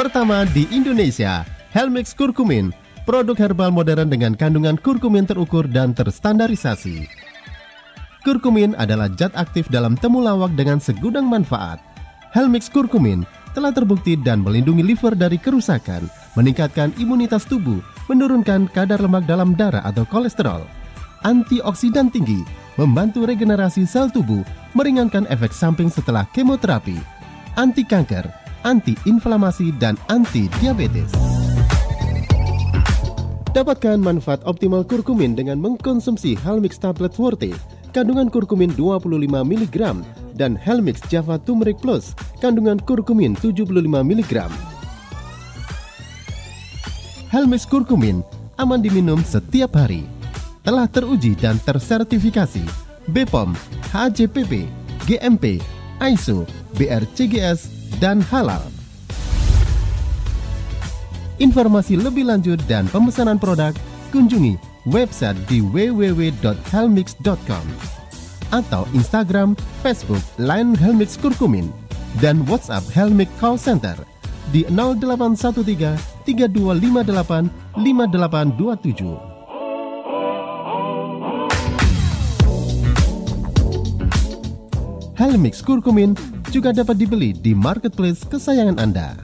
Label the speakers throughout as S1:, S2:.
S1: pertama di Indonesia, Helmix Kurkumin, produk herbal modern dengan kandungan kurkumin terukur dan terstandarisasi. Kurkumin adalah zat aktif dalam temulawak dengan segudang manfaat. Helmix Kurkumin telah terbukti dan melindungi liver dari kerusakan, meningkatkan imunitas tubuh, menurunkan kadar lemak dalam darah atau kolesterol, antioksidan tinggi, membantu regenerasi sel tubuh, meringankan efek samping setelah kemoterapi, anti kanker, anti inflamasi dan anti diabetes. Dapatkan manfaat optimal kurkumin dengan mengkonsumsi Helmix Tablet Forte, kandungan kurkumin 25 mg dan Helmix Java Turmeric Plus, kandungan kurkumin 75 mg. Helmix kurkumin aman diminum setiap hari. Telah teruji dan tersertifikasi BPOM, HACCP, GMP, ISO, BRCGS, dan halal. Informasi lebih lanjut dan pemesanan produk kunjungi website di www.helmix.com atau Instagram, Facebook, Line Helmix Kurkumin dan WhatsApp Helmix Call Center di 0813 3258 5827. Helmix Kurkumin juga dapat dibeli di marketplace kesayangan Anda.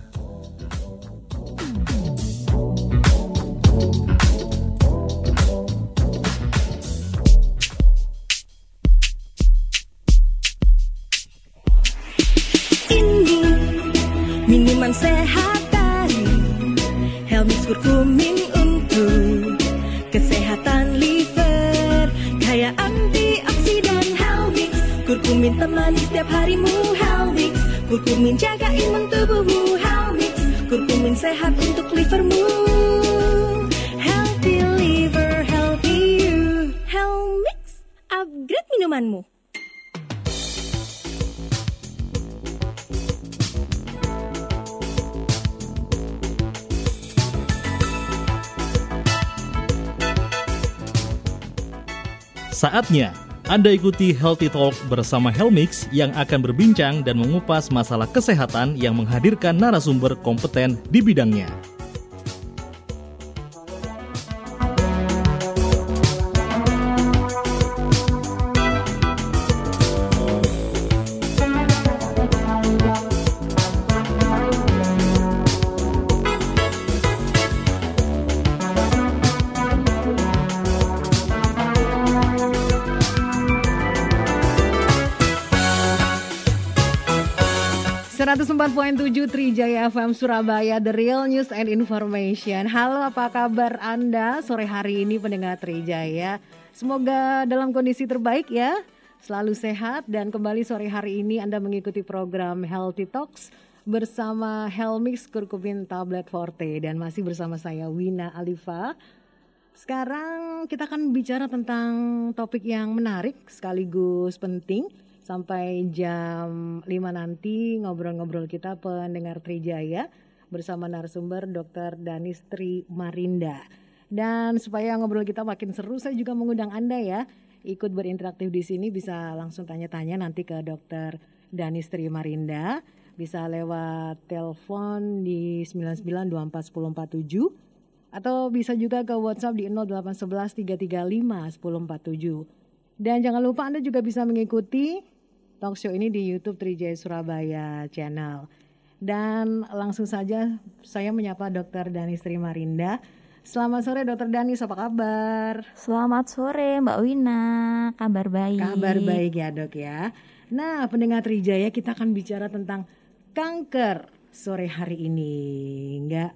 S2: Minuman sehat setiap harimu Helmix Kurkumin jaga imun tubuhmu Helmix Kurkumin sehat untuk livermu. Healthy liver, healthy you. Helmix, upgrade minumanmu.
S3: Saatnya Anda ikuti Healthy Talk bersama Helmix yang akan berbincang dan mengupas masalah kesehatan yang menghadirkan narasumber kompeten di bidangnya.
S4: Tujuh Trijaya FM Surabaya The Real News and Information. Halo apa kabar Anda? Sore hari ini pendengar Trijaya. Semoga dalam kondisi terbaik ya. Selalu sehat dan kembali sore hari ini Anda mengikuti program Healthy Talks Bersama Helmix Kurkumin Tablet Forte. Dan masih bersama saya Wina Alifa. Sekarang kita akan bicara tentang topik yang menarik sekaligus penting sampai jam 5 nanti ngobrol-ngobrol kita pendengar Trijaya bersama narasumber Dr. Danistri Marinda. Dan supaya ngobrol kita makin seru, saya juga mengundang Anda ya ikut berinteraktif di sini bisa langsung tanya-tanya nanti ke Dr. Danistri Marinda. Bisa lewat telepon di 99241047 atau bisa juga ke WhatsApp di 0811 335 1047. Dan jangan lupa Anda juga bisa mengikuti talk show ini di YouTube Trijaya Surabaya channel. Dan langsung saja saya menyapa Dr. Dani Sri Marinda. Selamat sore Dr. Danis, apa kabar?
S5: Selamat sore Mbak Wina, kabar baik.
S4: Kabar baik ya dok ya. Nah pendengar Trijaya kita akan bicara tentang kanker sore hari ini. Enggak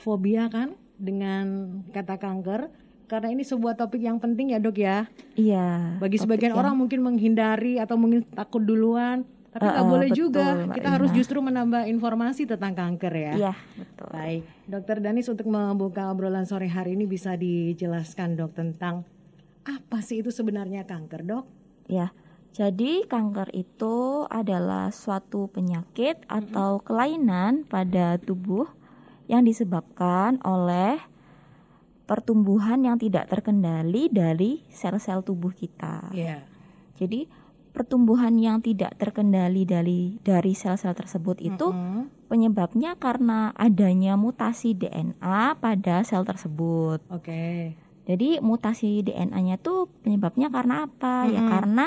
S4: fobia kan dengan kata kanker? Karena ini sebuah topik yang penting ya dok ya.
S5: Iya.
S4: Bagi sebagian yang... orang mungkin menghindari atau mungkin takut duluan, tapi nggak uh, uh, boleh betul, juga. Kita harus justru menambah informasi tentang kanker ya.
S5: Iya betul.
S4: Baik, dokter Danis untuk membuka obrolan sore hari ini bisa dijelaskan dok tentang apa sih itu sebenarnya kanker dok?
S5: Ya. Jadi kanker itu adalah suatu penyakit atau kelainan pada tubuh yang disebabkan oleh pertumbuhan yang tidak terkendali dari sel-sel tubuh kita.
S4: Yeah.
S5: Jadi pertumbuhan yang tidak terkendali dari dari sel-sel tersebut itu mm -hmm. penyebabnya karena adanya mutasi DNA pada sel tersebut.
S4: Oke.
S5: Jadi mutasi DNA-nya tuh penyebabnya karena apa? Ya
S4: Mm-mm.
S5: karena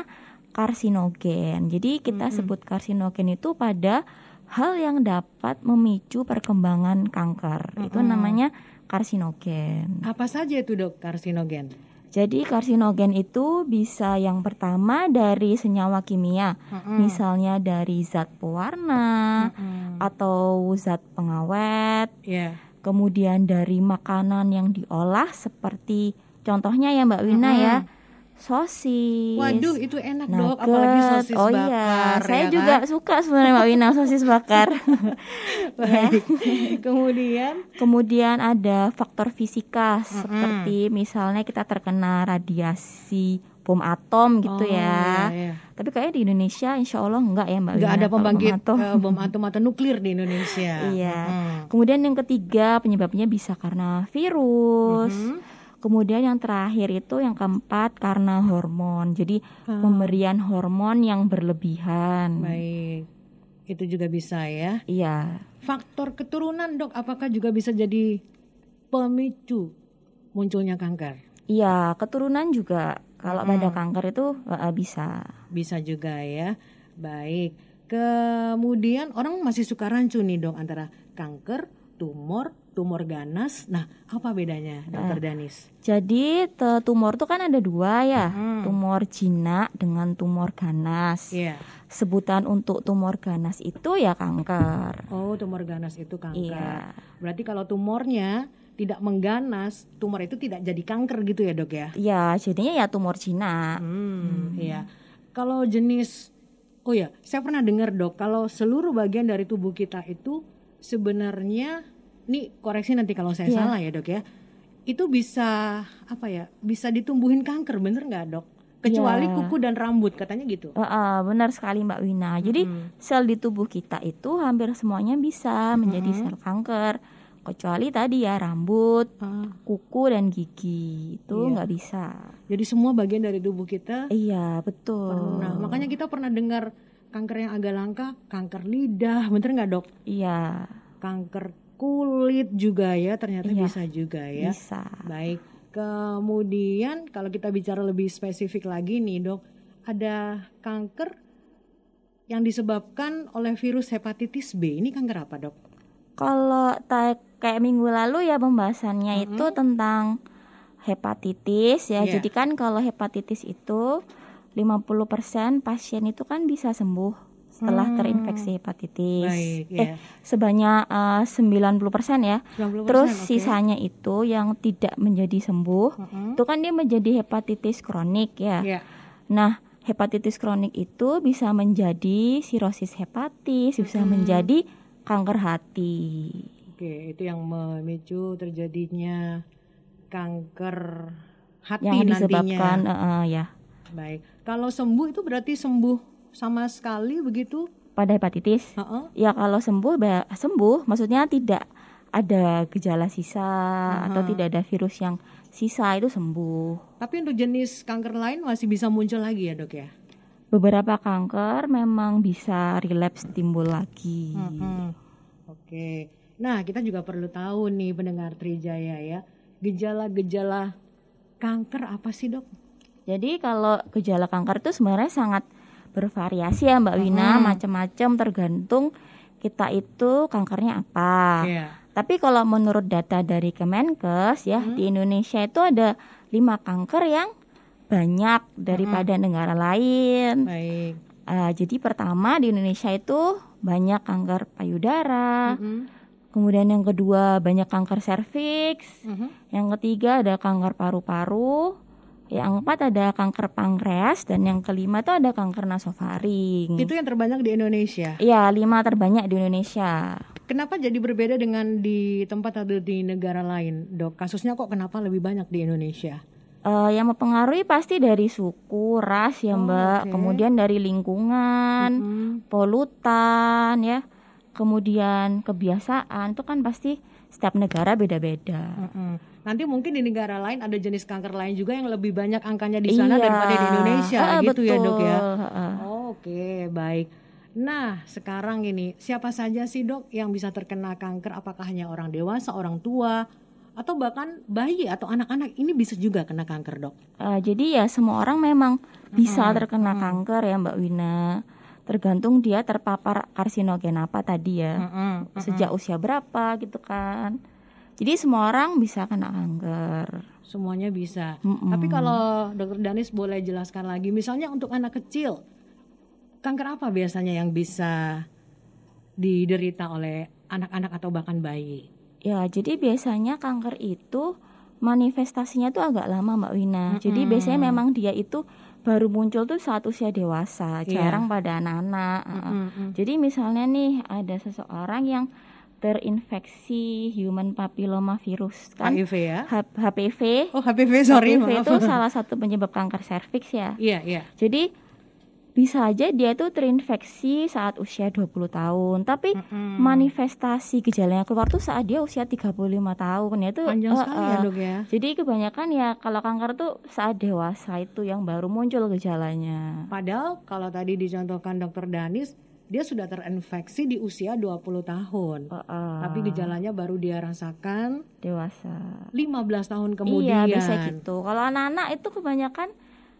S5: karsinogen. Jadi kita
S4: Mm-mm.
S5: sebut karsinogen itu pada hal yang dapat memicu perkembangan kanker. Itu
S4: Mm-mm.
S5: namanya karsinogen.
S4: Apa saja itu dok karsinogen?
S5: Jadi karsinogen itu bisa yang pertama dari senyawa kimia,
S4: Mm-mm.
S5: misalnya dari zat pewarna
S4: Mm-mm.
S5: atau zat pengawet,
S4: Ya.
S5: kemudian dari makanan yang diolah seperti contohnya ya Mbak Wina
S4: Mm-mm.
S5: ya, sosis.
S4: Waduh itu enak dok,
S5: nugget.
S4: apalagi sosis
S5: oh
S4: bakar.
S5: iya, saya
S4: ya
S5: juga
S4: kan?
S5: suka sebenarnya Mbak Wina sosis bakar.
S4: Baik. Kemudian
S5: Kemudian ada faktor fisika seperti misalnya kita terkena radiasi bom atom gitu
S4: Oh,
S5: ya.
S4: iya, iya.
S5: Tapi kayaknya di Indonesia insya Allah enggak ya Mbak
S4: nggak
S5: Wina
S4: ada pembangkit
S5: bom atom.
S4: eh, bom atom atau nuklir di Indonesia.
S5: Iya.
S4: Mm.
S5: Kemudian yang ketiga penyebabnya bisa karena virus.
S4: Mhm.
S5: Kemudian yang terakhir itu yang keempat karena hormon. Jadi
S4: Ah.
S5: pemberian hormon yang berlebihan.
S4: Baik, itu juga bisa ya.
S5: Iya.
S4: Faktor keturunan dok, apakah juga bisa jadi pemicu munculnya kanker?
S5: Iya, keturunan juga kalau
S4: Mm-mm.
S5: pada kanker itu eh, bisa.
S4: Bisa juga ya. Baik. Kemudian orang masih suka rancu nih dok antara kanker, tumor, tumor ganas. Nah, apa bedanya, dokter Danis?
S5: Jadi tumor itu kan ada dua ya,
S4: Hmm.
S5: tumor jinak dengan tumor ganas.
S4: Iya.
S5: Sebutan untuk tumor ganas itu ya kanker.
S4: Oh, tumor ganas itu kanker.
S5: Iya.
S4: Berarti kalau tumornya tidak mengganas, tumor itu tidak jadi kanker gitu ya dok ya?
S5: Iya, jadinya ya tumor jinak.
S4: Hmm, iya. Kalau jenis, oh ya, saya pernah dengar dok, kalau seluruh bagian dari tubuh kita itu sebenarnya, nih koreksi nanti kalau saya
S5: Iya.
S4: salah ya dok ya, itu bisa apa ya, bisa ditumbuhin kanker, bener nggak dok? Kecuali
S5: Iya.
S4: kuku dan rambut, katanya gitu.
S5: Eh, eh, benar sekali Mbak Wina. Jadi
S4: Mm-mm.
S5: sel di tubuh kita itu hampir semuanya bisa menjadi
S4: Mm-mm.
S5: sel kanker. Kecuali tadi ya rambut,
S4: Ah,
S5: kuku dan gigi itu
S4: Iya.
S5: nggak bisa.
S4: jadi semua bagian dari tubuh kita
S5: Iya betul.
S4: pernah. Makanya kita pernah dengar kanker yang agak langka, kanker lidah, bener nggak dok?
S5: Iya
S4: Kanker kulit juga ya, ternyata
S5: Iya.
S4: bisa juga ya.
S5: bisa.
S4: Baik. Kemudian kalau kita bicara lebih spesifik lagi nih, Dok, ada kanker yang disebabkan oleh virus hepatitis B. Ini kanker apa, Dok?
S5: Kalau kayak minggu lalu ya pembahasannya itu tentang hepatitis ya.
S4: Iya.
S5: Jadi kan kalau hepatitis itu 50% pasien itu kan bisa sembuh setelah
S4: Hmm.
S5: terinfeksi hepatitis.
S4: Baik,
S5: Eh,
S4: ya.
S5: sebanyak eh, 90% ya.
S4: 90%,
S5: Terus
S4: oke.
S5: sisanya itu yang tidak menjadi sembuh,
S4: Mm-mm.
S5: itu kan dia menjadi hepatitis kronik ya.
S4: Ya.
S5: Nah, hepatitis kronik itu bisa menjadi sirosis hepatis, bisa
S4: Mm-mm.
S5: menjadi kanker hati.
S4: Oke, itu yang memicu terjadinya kanker hati
S5: yang
S4: nantinya.
S5: disebabkan eh, eh, ya
S4: Baik. Kalau sembuh itu berarti sembuh sama sekali begitu?
S5: pada hepatitis.
S4: Heeh.
S5: Ya kalau sembuh sembuh, maksudnya tidak ada gejala sisa atau
S4: Aha.
S5: tidak ada virus yang sisa itu sembuh.
S4: Tapi untuk jenis kanker lain masih bisa muncul lagi ya, Dok ya?
S5: Beberapa kanker memang bisa relapse timbul lagi.
S4: Mm-mm. Oke. Nah, kita juga perlu tahu nih pendengar Trijaya ya. Gejala-gejala kanker apa sih, Dok?
S5: Jadi kalau gejala kanker itu sebenarnya sangat bervariasi ya Mbak Wina,
S4: Mhm.
S5: macam-macam tergantung kita itu kankernya apa.
S4: Iya.
S5: Tapi kalau menurut data dari Kemenkes ya
S4: Hmm.
S5: di Indonesia itu ada lima kanker yang banyak daripada negara lain.
S4: Baik.
S5: Ah, jadi pertama di Indonesia itu banyak kanker payudara,
S4: Mm-mm.
S5: kemudian yang kedua banyak kanker serviks,
S4: Mhm.
S5: yang ketiga ada kanker paru-paru, yang keempat ada kanker pankreas dan yang kelima itu ada kanker nasofaring.
S4: Itu yang terbanyak di Indonesia.
S5: Iya, lima terbanyak di Indonesia.
S4: Kenapa jadi berbeda dengan di tempat atau di negara lain, Dok? Kasusnya kok kenapa lebih banyak di Indonesia?
S5: Eh, yang mempengaruhi pasti dari suku, ras ya
S4: Oh,
S5: Mbak,
S4: oke.
S5: kemudian dari lingkungan,
S4: Mm-mm.
S5: polutan ya, kemudian kebiasaan itu kan pasti setiap negara beda-beda.
S4: Mm-mm. Nanti mungkin di negara lain ada jenis kanker lain juga yang lebih banyak angkanya di sana
S5: Iya.
S4: daripada di Indonesia,
S5: Ah,
S4: gitu ya, Dok ya?
S5: betul.
S4: Oh, Oke, baik. Nah, sekarang ini siapa saja sih dok yang bisa terkena kanker? Apakah hanya orang dewasa, orang tua, atau bahkan bayi atau anak-anak ini bisa juga kena kanker dok?
S5: Uh, jadi ya semua orang memang bisa terkena kanker ya Mbak Wina. Tergantung dia terpapar karsinogen apa tadi ya. Sejak usia berapa gitu kan. Jadi semua orang bisa kena kanker.
S4: Semuanya bisa.
S5: Mm-mm.
S4: Tapi kalau dokter Danis boleh jelaskan lagi, misalnya untuk anak kecil, kanker apa biasanya yang bisa diderita oleh anak-anak atau bahkan bayi?
S5: Ya, jadi biasanya kanker itu manifestasinya tuh agak lama Mbak Wina. Jadi biasanya memang dia itu baru muncul tuh saat usia dewasa,
S4: Iya.
S5: jarang pada anak-anak.
S4: Mm-mm.
S5: Jadi misalnya nih ada seseorang yang terinfeksi human papilloma virus kan
S4: HIV ya?
S5: H- HPV.
S4: Oh HPV sorry
S5: HPV
S4: maaf.
S5: itu salah satu penyebab kanker serviks ya.
S4: Iya iya.
S5: Jadi bisa aja dia tuh terinfeksi saat usia 20 tahun, tapi manifestasi gejalanya keluar tuh saat dia usia 35 tahun ya itu
S4: Panjang
S5: eh,
S4: sekali ya
S5: eh,
S4: dok ya.
S5: Jadi kebanyakan ya kalau kanker tuh saat dewasa itu yang baru muncul gejalanya.
S4: Padahal kalau tadi dicontohkan dokter Danis, dia sudah terinfeksi di usia 20 tahun.
S5: Eh, eh,
S4: Tapi gejalanya baru dia rasakan
S5: dewasa.
S4: 15 tahun kemudian.
S5: Iya bisa gitu. Kalau anak-anak itu kebanyakan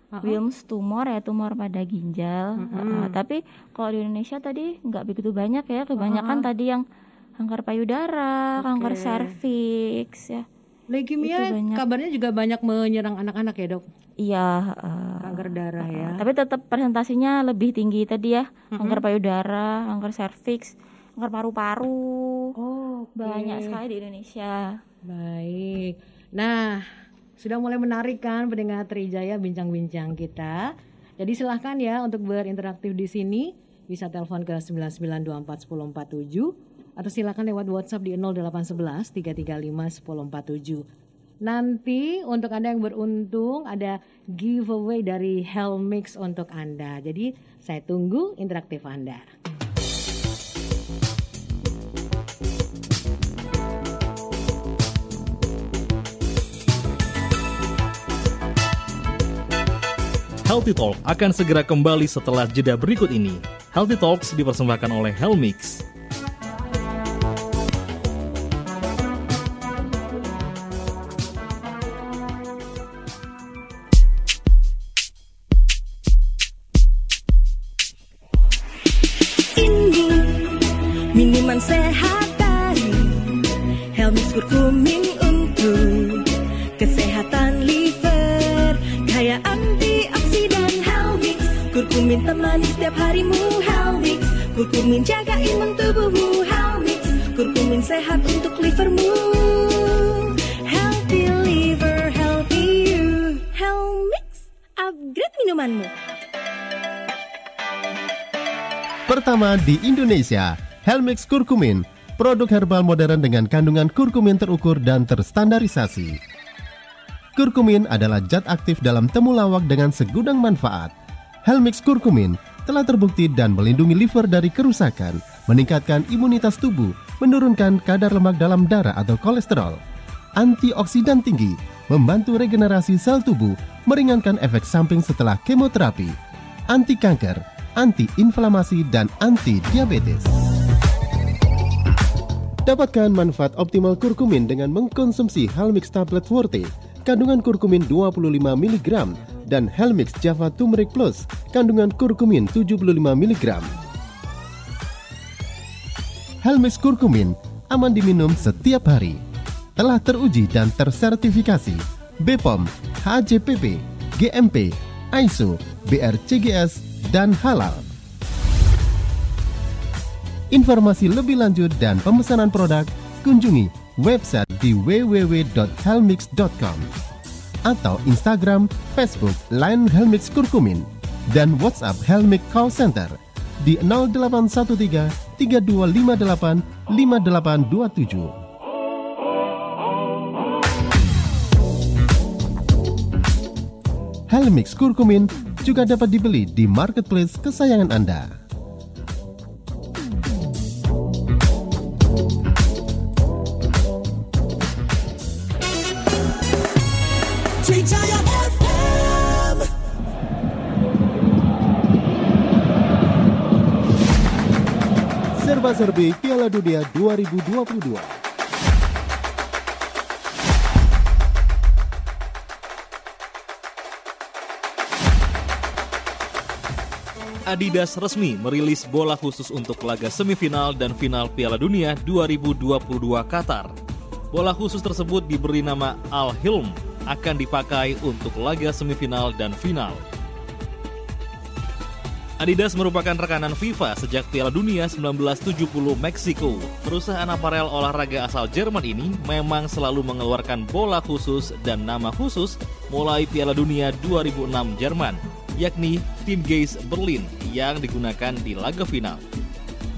S5: Wilms tumor ya tumor pada ginjal. Uh, tapi kalau di Indonesia tadi nggak begitu banyak ya. Kebanyakan tadi yang kanker payudara, kanker
S4: Oke.
S5: serviks ya.
S4: Leukemia kabarnya juga banyak menyerang anak-anak ya dok.
S5: Iya. uh,
S4: Kanker darah ya.
S5: Tapi tetap presentasinya lebih tinggi tadi ya. Kanker payudara, kanker serviks, kanker paru-paru.
S4: Oh
S5: Banyak sekali di Indonesia.
S4: Baik. Nah, sudah mulai menarik kan pendengar Trijaya bincang-bincang kita. Jadi silahkan ya untuk berinteraktif di sini bisa telepon ke 99241047 atau silakan lewat WhatsApp di 0811 335 1047. Nanti untuk Anda yang beruntung ada giveaway dari Helmix untuk Anda. Jadi saya tunggu interaktif Anda.
S3: Healthy Talk akan segera kembali setelah jeda berikut ini. Healthy Talks dipersembahkan oleh Helmix.
S1: Pertama di Indonesia, Helmix Kurkumin, produk herbal modern dengan kandungan kurkumin terukur dan terstandarisasi. Kurkumin adalah zat aktif dalam temulawak dengan segudang manfaat. Helmix Kurkumin telah terbukti dan melindungi liver dari kerusakan, meningkatkan imunitas tubuh, menurunkan kadar lemak dalam darah atau kolesterol, antioksidan tinggi, membantu regenerasi sel tubuh, meringankan efek samping setelah kemoterapi, anti kanker, anti-inflamasi, dan anti-diabetes. Dapatkan manfaat optimal kurkumin dengan mengkonsumsi Helmix Tablet Forte, kandungan kurkumin 25 mg, dan Helmix Java Turmeric Plus, kandungan kurkumin 75 mg. Helmix Kurkumin aman diminum setiap hari. Telah teruji dan tersertifikasi BPOM, HACCP, GMP, ISO, BRCGS, dan halal. Informasi lebih lanjut dan pemesanan produk kunjungi website di www.helmix.com atau Instagram, Facebook, Line Helmix Kurkumin dan WhatsApp Helmix Call Center di 0813 3258 5827. Helmix Kurkumin juga dapat dibeli di marketplace kesayangan Anda. Serba-serbi Piala Dunia 2022.
S3: Adidas resmi merilis bola khusus untuk laga semifinal dan final Piala Dunia 2022 Qatar. Bola khusus tersebut diberi nama Al Hilm akan dipakai untuk laga semifinal dan final. Adidas merupakan rekanan FIFA sejak Piala Dunia 1970 Meksiko. Perusahaan aparel olahraga asal Jerman ini memang selalu mengeluarkan bola khusus dan nama khusus mulai Piala Dunia 2006 Jerman, yakni Team Gaze Berlin yang digunakan di laga final.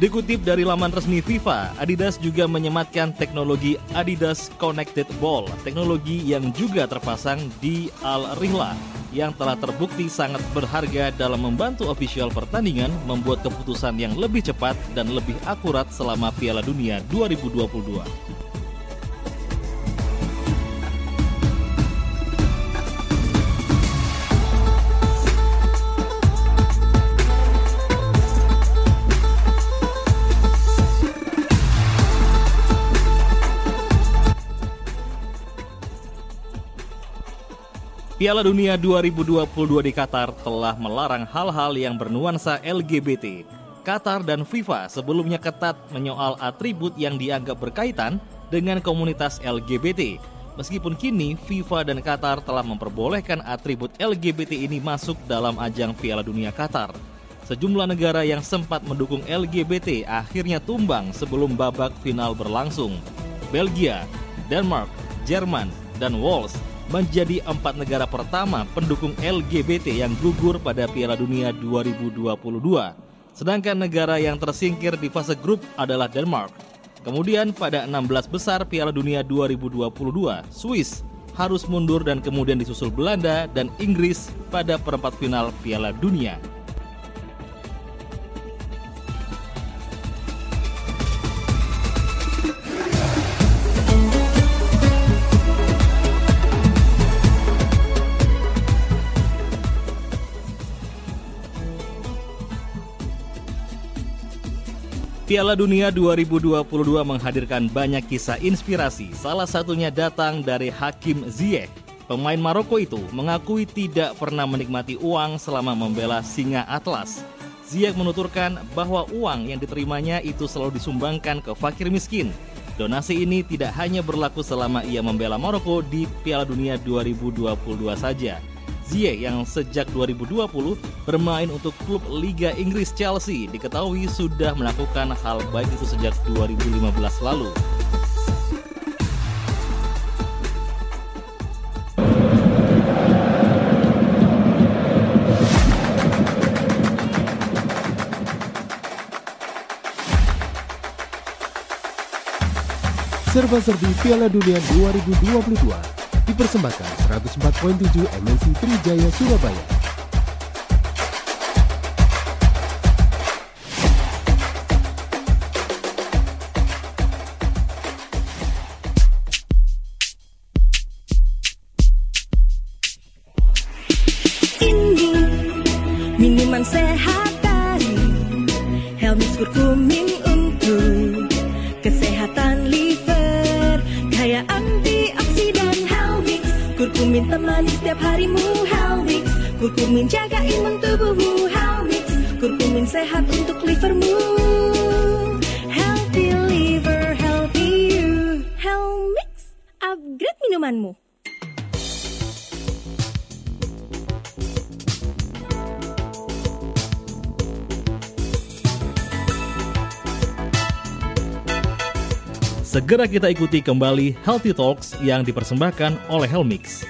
S3: Dikutip dari laman resmi FIFA, Adidas juga menyematkan teknologi Adidas Connected Ball, teknologi yang juga terpasang di Al Rihla yang telah terbukti sangat berharga dalam membantu ofisial pertandingan membuat keputusan yang lebih cepat dan lebih akurat selama Piala Dunia 2022. Piala Dunia 2022 di Qatar telah melarang hal-hal yang bernuansa LGBT. Qatar dan FIFA sebelumnya ketat menyoal atribut yang dianggap berkaitan dengan komunitas LGBT. Meskipun kini FIFA dan Qatar telah memperbolehkan atribut LGBT ini masuk dalam ajang Piala Dunia Qatar. Sejumlah negara yang sempat mendukung LGBT akhirnya tumbang sebelum babak final berlangsung. Belgia, Denmark, Jerman, dan Wales menjadi empat negara pertama pendukung LGBT yang gugur pada Piala Dunia 2022. Sedangkan negara yang tersingkir di fase grup adalah Denmark. Kemudian pada 16 besar Piala Dunia 2022, Swiss harus mundur dan kemudian disusul Belanda dan Inggris pada perempat final Piala Dunia. Piala Dunia 2022 menghadirkan banyak kisah inspirasi. Salah satunya datang dari Hakim Ziyech. Pemain Maroko itu mengakui tidak pernah menikmati uang selama membela Singa Atlas. Ziyech menuturkan bahwa uang yang diterimanya itu selalu disumbangkan ke fakir miskin. Donasi ini tidak hanya berlaku selama ia membela Maroko di Piala Dunia 2022 saja. Ziyech yang sejak 2020 bermain untuk klub Liga Inggris Chelsea diketahui sudah melakukan hal baik itu sejak 2015 lalu.
S1: Serba-serbi Piala Dunia 2022 dipersembahkan 104.7 MNC Trijaya Surabaya.
S3: Segera kita ikuti kembali Healthy Talks yang dipersembahkan oleh Helmix.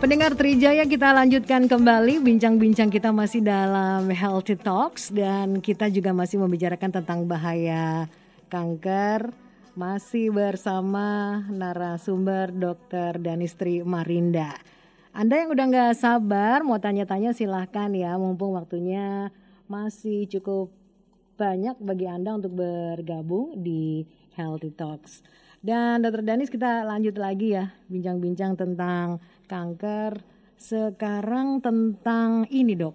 S4: Pendengar Trijaya kita lanjutkan kembali bincang-bincang kita masih dalam Healthy Talks dan kita juga masih membicarakan tentang bahaya kanker masih bersama narasumber Dr. Danistri Marinda. Anda yang udah nggak sabar mau tanya-tanya silahkan ya mumpung waktunya masih cukup banyak bagi Anda untuk bergabung di Healthy Talks. Dan Dr. Danis kita lanjut lagi ya bincang-bincang tentang kanker. Sekarang tentang ini dok,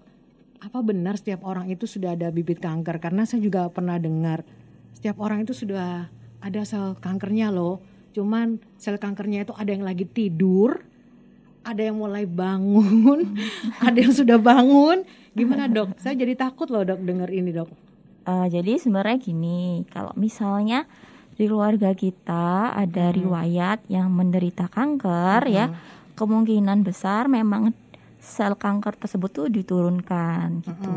S4: apa benar setiap orang itu sudah ada bibit kanker? Karena saya juga pernah dengar setiap orang itu sudah ada sel kankernya loh. Cuman sel kankernya itu ada yang lagi tidur, ada yang mulai bangun, ada yang sudah bangun. Gimana dok? Saya jadi takut loh dok dengar ini dok.
S5: Eh, jadi sebenarnya gini, kalau misalnya di keluarga kita ada riwayat yang menderita kanker ya, kemungkinan besar memang sel kanker tersebut tuh diturunkan gitu.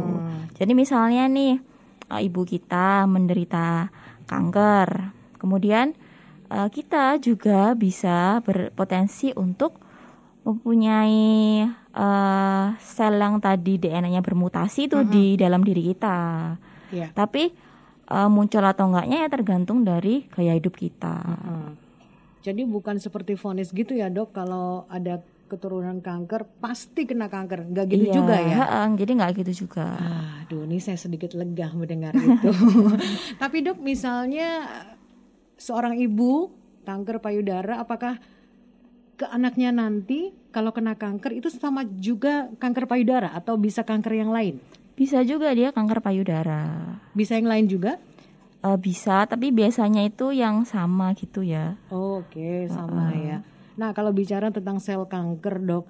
S5: Jadi misalnya nih eh, ibu kita menderita kanker, kemudian eh, kita juga bisa berpotensi untuk mempunyai eh, sel yang tadi DNA-nya bermutasi tuh di dalam diri kita.
S4: Iya.
S5: Tapi eh, muncul atau enggaknya ya tergantung dari gaya hidup kita.
S4: Hmm. Jadi bukan seperti vonis gitu ya dok, kalau ada keturunan kanker pasti kena kanker, nggak gitu
S5: Iya,
S4: juga ya?
S5: heeh, jadi nggak gitu juga.
S4: Aduh, ini saya sedikit lega mendengar itu. Tapi dok, misalnya seorang ibu kanker payudara, apakah ke anaknya nanti kalau kena kanker itu sama juga kanker payudara atau bisa kanker yang lain?
S5: Bisa juga dia kanker payudara.
S4: Bisa yang lain juga?
S5: Eh, bisa, tapi biasanya itu yang sama gitu ya.
S4: Oh, Oke, sama ya. Nah, kalau bicara tentang sel kanker, dok,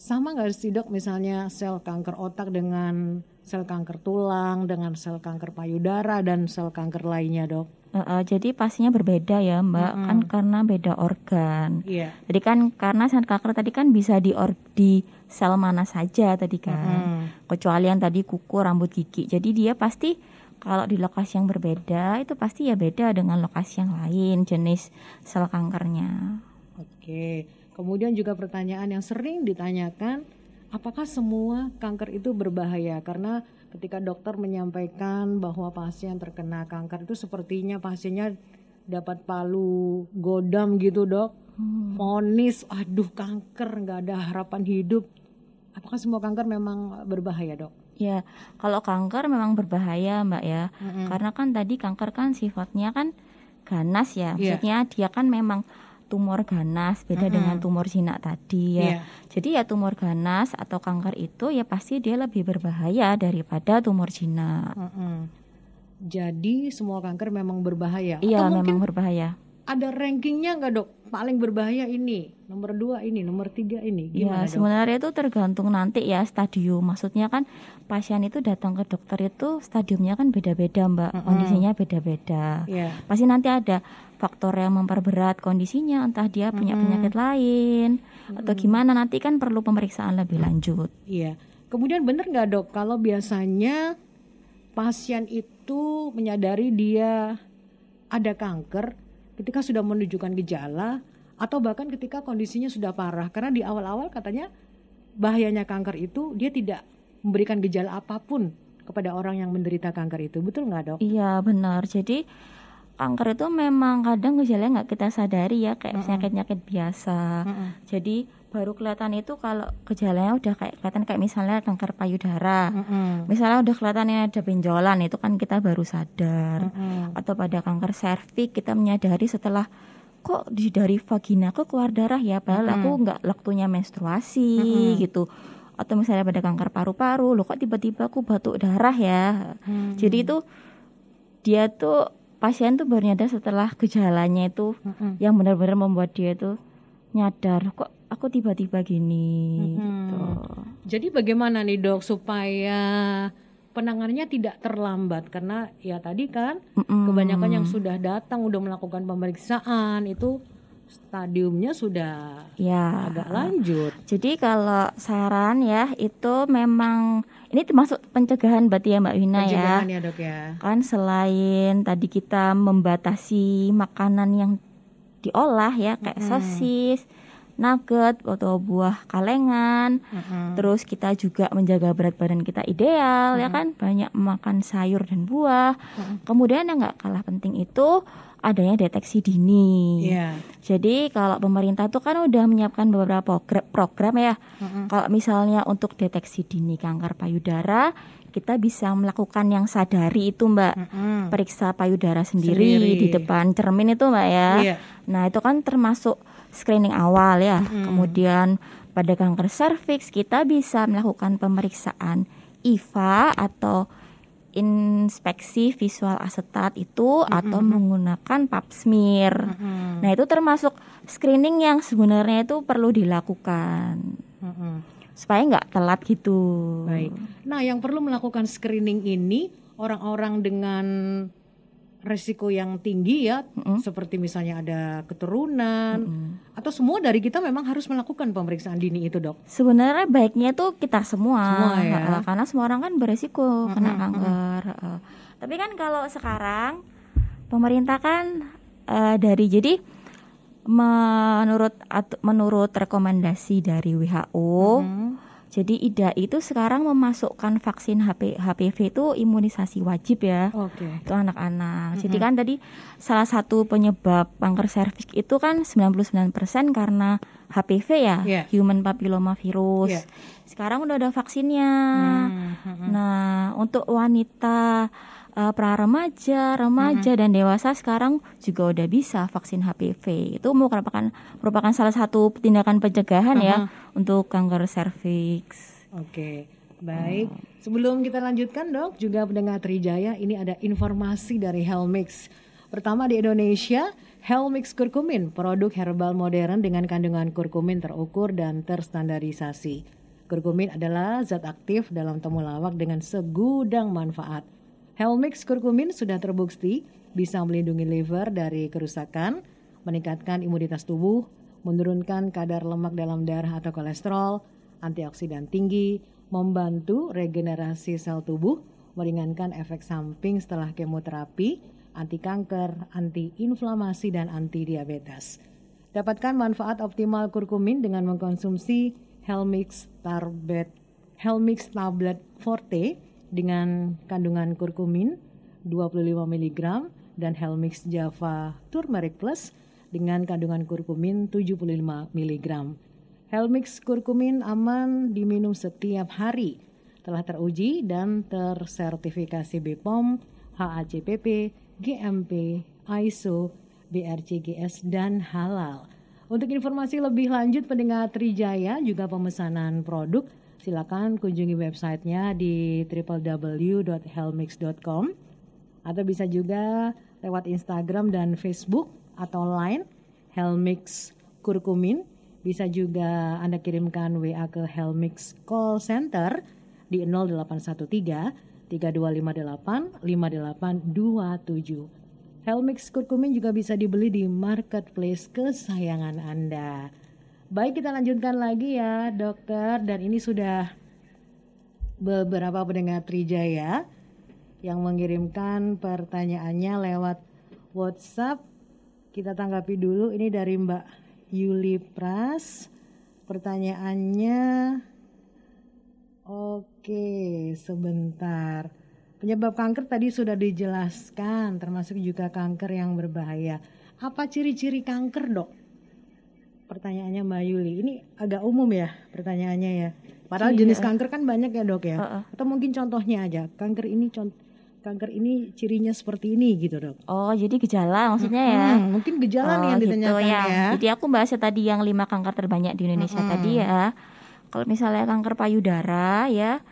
S4: sama nggak sih dok, misalnya sel kanker otak dengan sel kanker tulang, dengan sel kanker payudara dan sel kanker lainnya, dok?
S5: Eh, eh, jadi pastinya berbeda ya Mbak, kan karena beda organ.
S4: Iya.
S5: Jadi kan karena sel kanker tadi kan bisa di or- di sel mana saja tadi kan. Kecuali yang tadi kuku, rambut, gigi. Jadi dia pasti kalau di lokasi yang berbeda itu pasti ya beda dengan lokasi yang lain jenis sel kankernya.
S4: Oke. Kemudian juga pertanyaan yang sering ditanyakan, apakah semua kanker itu berbahaya? Karena ketika dokter menyampaikan bahwa pasien terkena kanker itu sepertinya pasiennya dapat palu godam gitu dok, vonis, aduh kanker nggak ada harapan hidup. Apakah semua kanker memang berbahaya dok?
S5: Ya, kalau kanker memang berbahaya Mbak ya. Karena kan tadi kanker kan sifatnya kan ganas ya.
S4: Iya.
S5: Maksudnya dia kan memang tumor ganas beda dengan tumor jinak tadi ya.
S4: Iya.
S5: Jadi ya tumor ganas atau kanker itu ya pasti dia lebih berbahaya daripada tumor jinak.
S4: Mm-mm. Jadi semua kanker memang berbahaya.
S5: Iya, memang berbahaya.
S4: ada rankingnya nggak dok? Paling berbahaya ini, nomor dua ini, nomor tiga ini.
S5: Ya,
S4: Gimana dok?
S5: sebenarnya itu tergantung nanti ya stadium. Maksudnya kan pasien itu datang ke dokter itu stadiumnya kan beda-beda, Mbak. Kondisinya beda-beda.
S4: Iya.
S5: Pasti nanti ada faktor yang memperberat kondisinya, entah dia punya penyakit lain atau gimana nanti kan perlu pemeriksaan lebih lanjut.
S4: Iya. Kemudian benar nggak dok kalau biasanya pasien itu menyadari dia ada kanker ketika sudah menunjukkan gejala atau bahkan ketika kondisinya sudah parah karena di awal-awal katanya bahayanya kanker itu dia tidak memberikan gejala apa pun kepada orang yang menderita kanker itu betul nggak dok?
S5: Iya benar. Jadi kanker itu memang kadang gejalanya nggak kita sadari ya kayak penyakit-penyakit biasa. Jadi baru kelihatan itu kalau gejalanya udah kayak kelihatan kayak misalnya kanker payudara. Misalnya udah kelihatan ini ada benjolan itu kan kita baru sadar. Atau pada kanker serviks kita menyadari setelah kok di dari vagina aku keluar darah ya padahal aku nggak waktunya menstruasi gitu. Atau misalnya pada kanker paru-paru, loh kok tiba-tiba aku batuk darah ya. Jadi itu dia tuh pasien tuh baru nyadar setelah gejalanya itu yang benar-benar membuat dia itu nyadar kok aku tiba-tiba gini gitu.
S4: Jadi bagaimana nih dok supaya penanganannya tidak terlambat karena ya tadi kan
S5: Mm-mm.
S4: kebanyakan yang sudah datang udah melakukan pemeriksaan itu stadiumnya sudah
S5: Ya.
S4: agak lanjut.
S5: Jadi kalau saran ya itu memang ini termasuk pencegahan berarti ya Mbak Wina ya.
S4: Pencegahan ya dok ya.
S5: Kan selain tadi kita membatasi makanan yang diolah ya kayak sosis, nugget atau buah kalengan. Terus kita juga menjaga berat badan kita ideal ya kan banyak makan sayur dan buah. Kemudian yang nggak kalah penting itu adanya deteksi dini.
S4: Iya.
S5: Jadi kalau pemerintah tuh kan udah menyiapkan beberapa program, program ya. Kalau misalnya untuk deteksi dini kanker payudara, kita bisa melakukan yang sadari itu Mbak.
S4: Mm-mm.
S5: Periksa payudara sendiri,
S4: Sendiri.
S5: di depan cermin itu Mbak ya.
S4: Iya.
S5: Nah, itu kan termasuk screening awal ya. Kemudian pada kanker serviks kita bisa melakukan pemeriksaan IVA atau inspeksi visual asetat itu atau menggunakan pap smear. Nah, itu termasuk screening yang sebenarnya itu perlu dilakukan
S4: Mm-mm.
S5: supaya nggak telat gitu.
S4: Baik. Nah, yang perlu melakukan screening ini orang-orang dengan resiko yang tinggi ya, seperti misalnya ada keturunan atau semua dari kita memang harus melakukan pemeriksaan dini itu, Dok.
S5: Sebenarnya baiknya tuh kita semua,
S4: Semua ya.
S5: Karena semua orang kan beresiko kena kanker. heeh. Tapi kan kalau sekarang pemerintah kan eh, dari jadi menurut menurut rekomendasi dari WHO, jadi IDA itu sekarang memasukkan vaksin HP, HPV itu imunisasi wajib ya
S4: Oke.
S5: itu anak-anak. Jadi kan tadi salah satu penyebab kanker serviks itu kan 99% karena HPV ya,
S4: Iya.
S5: human papilloma virus.
S4: Iya.
S5: Sekarang udah ada vaksinnya.
S4: Hmm,
S5: Nah, untuk wanita eh, pra remaja, remaja dan dewasa sekarang juga udah bisa vaksin HPV. Itu merupakan merupakan salah satu tindakan pencegahan ya untuk kanker serviks.
S4: Oke, baik. Sebelum kita lanjutkan dok, juga pendengar Trijaya, ini ada informasi dari Helmix. Pertama di Indonesia, Helmix Kurkumin, produk herbal modern dengan kandungan kurkumin terukur dan terstandarisasi. Kurkumin adalah zat aktif dalam temulawak dengan segudang manfaat. Helmix Kurkumin sudah terbukti bisa melindungi liver dari kerusakan, meningkatkan imunitas tubuh, menurunkan kadar lemak dalam darah atau kolesterol, antioksidan tinggi, membantu regenerasi sel tubuh, meringankan efek samping setelah kemoterapi, anti kanker, anti inflamasi dan anti diabetes. Dapatkan manfaat optimal kurkumin dengan mengkonsumsi Helmix Tarbet Helmix Tablet Forte dengan kandungan kurkumin 25 mg dan Helmix Java Turmeric Plus dengan kandungan kurkumin 75 mg. Helmix kurkumin aman diminum setiap hari. Telah teruji dan tersertifikasi BPOM, HACCP, GMP, ISO, BRCGS dan halal. Untuk informasi lebih lanjut pendengar Trijaya juga pemesanan produk silakan kunjungi websitenya di www.helmix.com atau bisa juga lewat Instagram dan Facebook atau Line Helmix Kurkumin. Bisa juga Anda kirimkan WA ke Helmix Call Center di 0813 3258 5827. Helmix Kurkumin juga bisa dibeli di marketplace kesayangan Anda. Baik, kita lanjutkan lagi ya, dokter. Dan ini sudah beberapa pendengar Trijaya yang mengirimkan pertanyaannya lewat WhatsApp. Kita tanggapi dulu. Ini dari Mbak Yuli Pras. Pertanyaannya, oke, sebentar. Penyebab kanker tadi sudah dijelaskan, termasuk juga kanker yang berbahaya. Apa ciri-ciri kanker, dok? Pertanyaannya Mbak Yuli. Ini agak umum ya pertanyaannya ya. Padahal jenis kanker kan banyak ya dok ya.
S5: Heeh.
S4: Atau mungkin contohnya aja. Kanker ini contoh kanker ini cirinya seperti ini gitu dok.
S5: Oh, jadi gejala maksudnya ya.
S4: Hmm, mungkin gejala nih yang
S5: Oh,
S4: ditanyakan
S5: gitu
S4: ya.
S5: Jadi aku bahasnya tadi yang lima kanker terbanyak di Indonesia tadi ya. Kalau misalnya kanker payudara ya,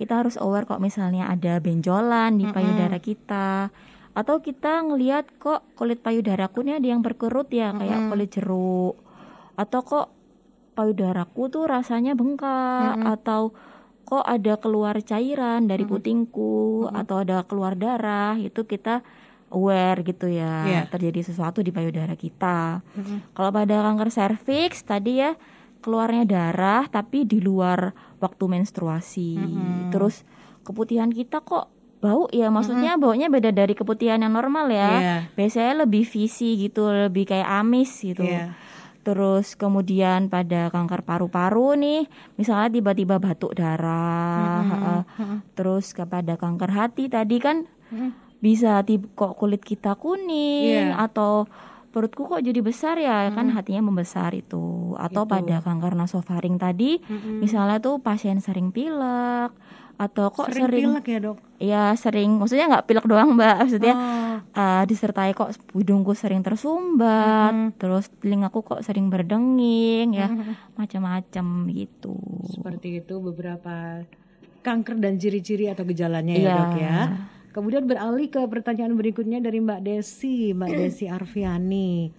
S5: kita harus aware kok misalnya ada benjolan di payudara kita. Atau kita ngelihat kok kulit payudaraku ini ada yang berkerut ya, kayak kulit jeruk. Atau kok payudaraku tuh rasanya bengkak atau kok ada keluar cairan dari putingku atau ada keluar darah itu kita aware gitu ya
S4: Iya.
S5: terjadi sesuatu di payudara kita. Kalau pada kanker serviks tadi ya keluarnya darah tapi di luar waktu menstruasi. Terus keputihan kita kok bau ya maksudnya baunya beda dari keputihan yang normal ya.
S4: Iya.
S5: Biasanya lebih visi gitu, lebih kayak amis gitu.
S4: Iya.
S5: Terus kemudian pada kanker paru-paru nih, misalnya tiba-tiba batuk darah. heeh. Terus kepada kanker hati tadi kan bisa tib- kok kulit kita kuning
S4: Iya.
S5: atau perutku kok jadi besar ya kan hatinya membesar itu. Atau
S4: Itu.
S5: pada kanker nasofaring tadi, misalnya tuh pasien sering pilek atau kok
S4: sering,
S5: sering,
S4: pilek ya dok?
S5: ya sering maksudnya nggak pilek doang mbak maksudnya
S4: Oh,
S5: eh, disertai kok hidungku sering tersumbat
S4: Mhm.
S5: terus telingaku kok sering berdenging ya
S4: Mhm.
S5: macam-macam gitu
S4: seperti itu beberapa kanker dan ciri-ciri atau gejalanya ya
S5: Iya.
S4: dok ya. Kemudian beralih ke pertanyaan berikutnya dari Mbak Desi, Mbak Desi Arfiani.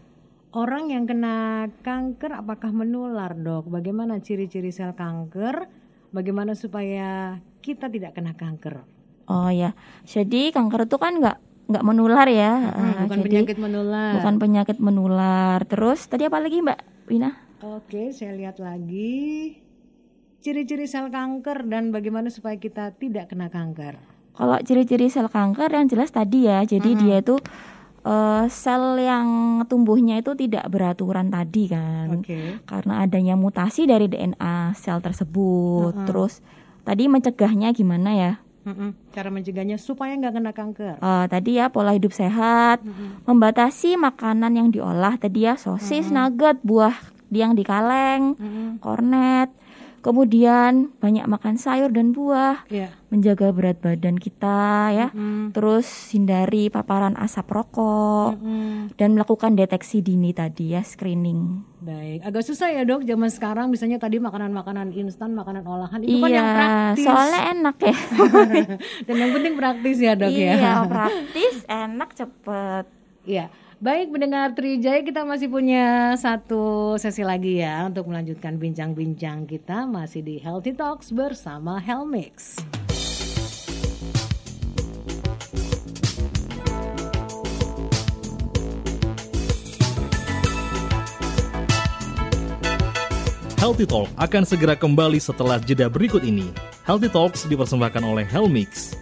S4: Orang yang kena kanker apakah menular dok? Bagaimana ciri-ciri sel kanker? Bagaimana supaya kita tidak kena kanker?
S5: oh ya jadi kanker itu kan nggak nggak menular ya
S4: Hmm, bukan
S5: jadi
S4: penyakit menular.
S5: bukan penyakit menular terus tadi apa lagi mbak Wina
S4: Oke, saya lihat lagi ciri-ciri sel kanker dan bagaimana supaya kita tidak kena kanker.
S5: Kalau ciri-ciri sel kanker yang jelas tadi ya, jadi dia itu eh, sel yang tumbuhnya itu tidak beraturan tadi kan,
S4: Oke.
S5: karena adanya mutasi dari DNA sel tersebut. Terus tadi mencegahnya gimana ya?
S4: Cara mencegahnya supaya nggak kena kanker.
S5: Eh, tadi ya pola hidup sehat, membatasi makanan yang diolah tadi ya sosis, nugget, buah yang di kaleng, kornet. Kemudian banyak makan sayur dan buah,
S4: Iya.
S5: menjaga berat badan kita ya.
S4: Mm.
S5: Terus hindari paparan asap rokok
S4: Mm-mm.
S5: dan melakukan deteksi dini tadi ya screening.
S4: Baik, agak susah ya dok zaman sekarang misalnya tadi makanan-makanan instan, makanan olahan itu kan yang
S5: iya,
S4: praktis.
S5: soalnya enak ya.
S4: Dan yang penting praktis ya dok ya.
S5: iya, praktis, enak, cepet.
S4: Iya. Baik mendengar Trijaya kita masih punya satu sesi lagi ya untuk melanjutkan bincang-bincang kita masih di Healthy Talks bersama Helmix.
S3: Healthy Talk akan segera kembali setelah jeda berikut ini. Healthy Talks dipersembahkan oleh Helmix.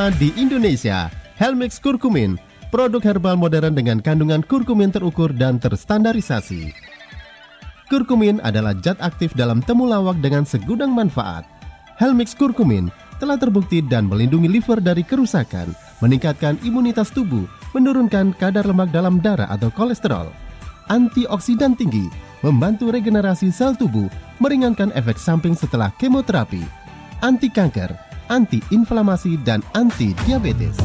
S1: Pertama di Indonesia, Helmix Kurkumin, produk herbal modern dengan kandungan kurkumin terukur dan terstandarisasi. Kurkumin adalah zat aktif dalam temulawak dengan segudang manfaat. Helmix Kurkumin telah terbukti dan melindungi liver dari kerusakan, meningkatkan imunitas tubuh, menurunkan kadar lemak dalam darah atau kolesterol, antioksidan tinggi, membantu regenerasi sel tubuh, meringankan efek samping setelah kemoterapi, anti kanker, anti-inflamasi, dan anti-diabetes.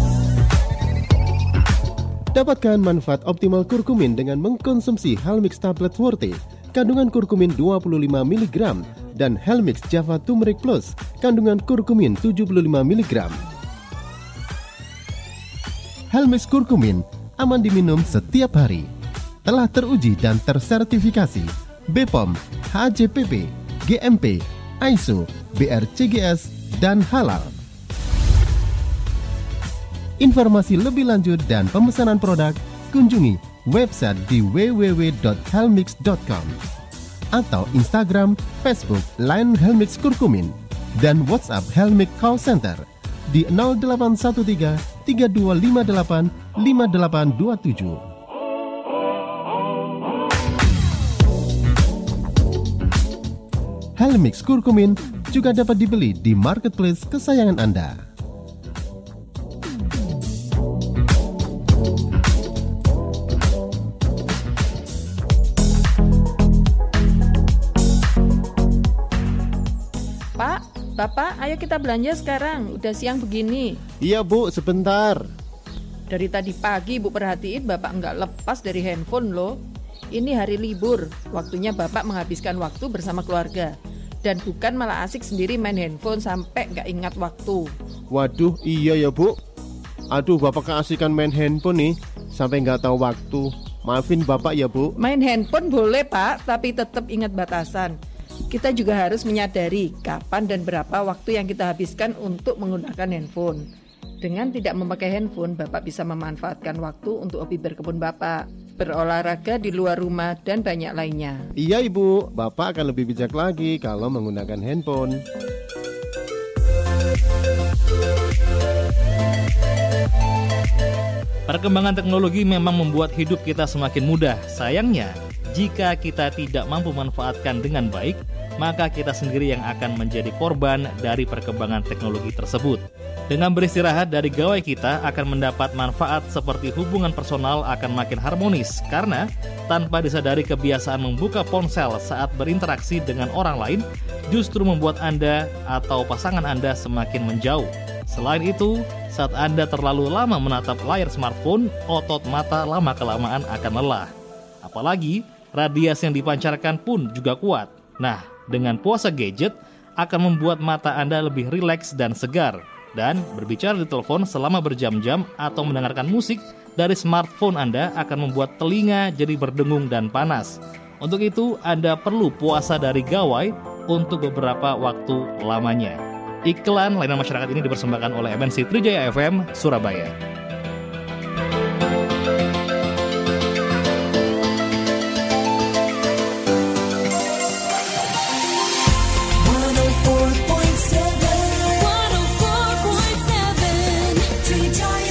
S1: Dapatkan manfaat optimal kurkumin dengan mengkonsumsi Helmix Tablet Forte, kandungan kurkumin 25 mg, dan Helmix Java Turmeric Plus, kandungan kurkumin 75 mg. Helmix Kurkumin aman diminum setiap hari. Telah teruji dan tersertifikasi BPOM, HACCP, GMP, ISO, BRCGS, dan halal. Informasi lebih lanjut dan pemesanan produk kunjungi website di www.helmix.com atau Instagram, Facebook, Line Helmix Kurkumin dan WhatsApp Helmix Call Center di 0813 3258 5827. Helmix Kurkumin juga dapat dibeli di marketplace kesayangan Anda.
S6: Pak, Bapak, ayo kita belanja sekarang. Udah siang begini.
S1: Iya bu, sebentar.
S6: Dari tadi pagi Ibu perhatiin Bapak nggak lepas dari handphone loh. Ini hari libur, waktunya Bapak menghabiskan waktu bersama keluarga. Dan bukan malah asik sendiri main handphone sampai nggak ingat waktu.
S1: Waduh, iya ya bu. Aduh, bapak keasikan main handphone nih, sampai nggak tahu waktu. Maafin bapak ya bu.
S6: Main handphone boleh Pak, tapi tetap ingat batasan. Kita juga harus menyadari kapan dan berapa waktu yang kita habiskan untuk menggunakan handphone. Dengan tidak memakai handphone, Bapak bisa memanfaatkan waktu untuk hobi berkebun Bapak, berolahraga di luar rumah, dan banyak lainnya.
S1: Iya Ibu, Bapak akan lebih bijak lagi kalau menggunakan handphone.
S3: Perkembangan teknologi memang membuat hidup kita semakin mudah. Sayangnya, jika kita tidak mampu memanfaatkan dengan baik, maka kita sendiri yang akan menjadi korban dari perkembangan teknologi tersebut. Dengan beristirahat dari gawai kita akan mendapat manfaat seperti hubungan personal akan makin harmonis karena tanpa disadari kebiasaan membuka ponsel saat berinteraksi dengan orang lain justru membuat Anda atau pasangan Anda semakin menjauh. Selain itu, saat Anda terlalu lama menatap layar smartphone, otot mata lama-kelamaan akan lelah. Apalagi, radiasi yang dipancarkan pun juga kuat. Nah, dengan puasa gadget akan membuat mata Anda lebih rileks dan segar. Dan berbicara di telepon selama berjam-jam atau mendengarkan musik dari smartphone Anda akan membuat telinga jadi berdengung dan panas. Untuk itu, Anda perlu puasa dari gawai untuk beberapa waktu lamanya. Iklan layanan masyarakat ini dipersembahkan oleh MNC Trijaya FM Surabaya.
S7: Seven. Trijaya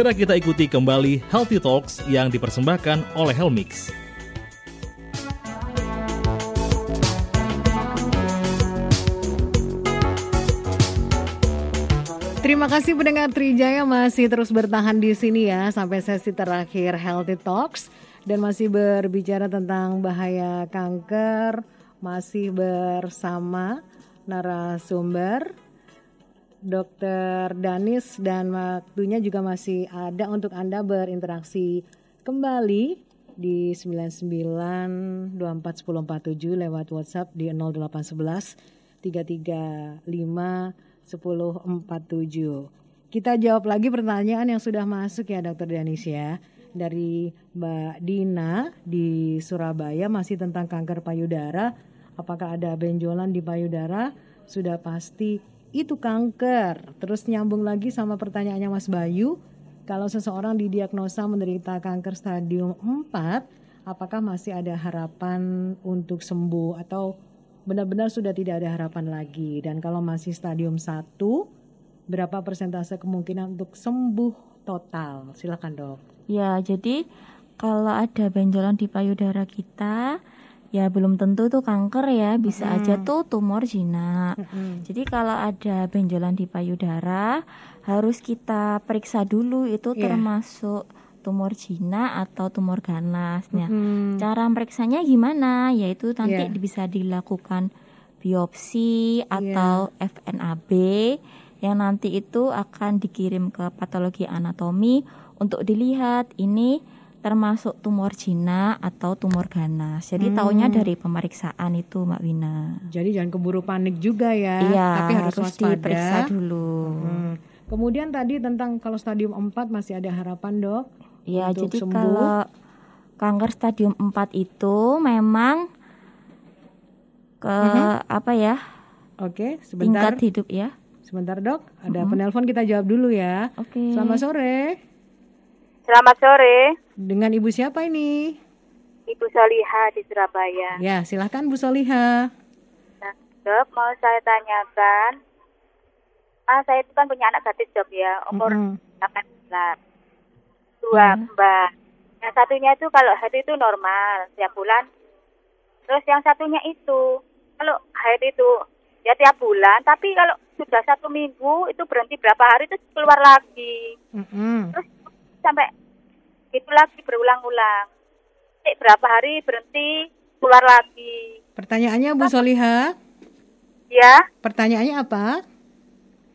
S3: Segera kita ikuti kembali Healthy Talks yang dipersembahkan oleh Helmix.
S4: Terima kasih pendengar Trijaya masih terus bertahan di sini ya sampai sesi terakhir Healthy Talks dan masih berbicara tentang bahaya kanker masih bersama narasumber Dr. Danis dan waktunya juga masih ada untuk Anda berinteraksi kembali di 99 24 10 47 lewat WhatsApp di 0811 335 1047. Kita jawab lagi pertanyaan yang sudah masuk ya Dokter Danis ya. Dari Mbak Dina di Surabaya masih tentang kanker payudara. Apakah ada benjolan di payudara? Sudah pasti itu kanker. Terus nyambung lagi sama pertanyaannya Mas Bayu. Kalau seseorang didiagnosa menderita kanker stadium 4, apakah masih ada harapan untuk sembuh atau benar-benar sudah tidak ada harapan lagi? Dan kalau masih stadium 1, berapa persentase kemungkinan untuk sembuh total? Silakan dok.
S5: Ya, jadi kalau ada benjolan di payudara kita, ya belum tentu tuh kanker ya, bisa aja tuh tumor jinak. Jadi kalau ada benjolan di payudara, harus kita periksa dulu itu
S4: Iya.
S5: termasuk tumor jinak atau tumor ganas. Nah,
S4: Hmm.
S5: cara periksanya gimana? Yaitu nanti
S4: Iya.
S5: bisa dilakukan biopsi atau FNAB yang nanti itu akan dikirim ke patologi anatomi untuk dilihat ini termasuk tumor jinak atau tumor ganas. Jadi taunya dari pemeriksaan itu Mbak Wina.
S4: Jadi jangan keburu panik juga ya,
S5: Iya,
S4: tapi harus, waspada.
S5: diperiksa dulu.
S4: Hmm. Kemudian tadi tentang kalau stadium 4 masih ada harapan dok?
S5: Ya,
S4: untuk
S5: jadi
S4: sembuh?
S5: kalau kanker stadium 4 itu memang ke apa ya?
S4: Oke, sebentar.
S5: Tingkat hidup ya.
S4: Sebentar dok, ada penelpon kita jawab dulu ya.
S5: Oke.
S4: Selamat sore.
S8: Selamat sore,
S4: Dengan ibu siapa ini?
S8: Ibu Soliha di Surabaya.
S4: Ya, silahkan Bu Soliha.
S8: Nah, dok, mau saya tanyakan, ah saya itu kan punya anak gadis dok ya, umur
S4: Mm-mm.
S8: 18, dua kembar. Yang satunya itu kalau hari itu normal, setiap bulan. Terus yang satunya itu kalau haid itu ya tiap bulan, tapi kalau sudah satu minggu itu berhenti berapa hari itu keluar lagi.
S4: Mm-mm.
S8: Terus sampai itu lagi berulang-ulang. Eh, berapa hari berhenti keluar lagi.
S4: Pertanyaannya Bu Soliha,
S8: Ya,
S4: pertanyaannya apa?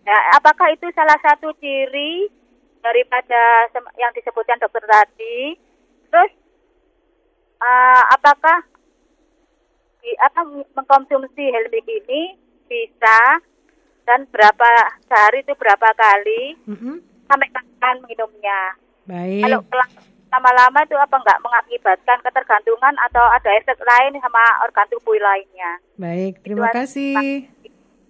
S8: ya apakah itu salah satu ciri daripada yang disebutkan dokter tadi? Terus eh, apakah di, apa mengkonsumsi helmik ini bisa dan berapa sehari itu berapa kali
S4: Mm-mm.
S8: sampai kapan minumnya?
S4: Baik.
S8: Kalau lama-lama itu apa enggak mengakibatkan ketergantungan atau ada efek lain sama organ tubuh lainnya?
S4: Baik, terima
S8: Itu
S4: kasih.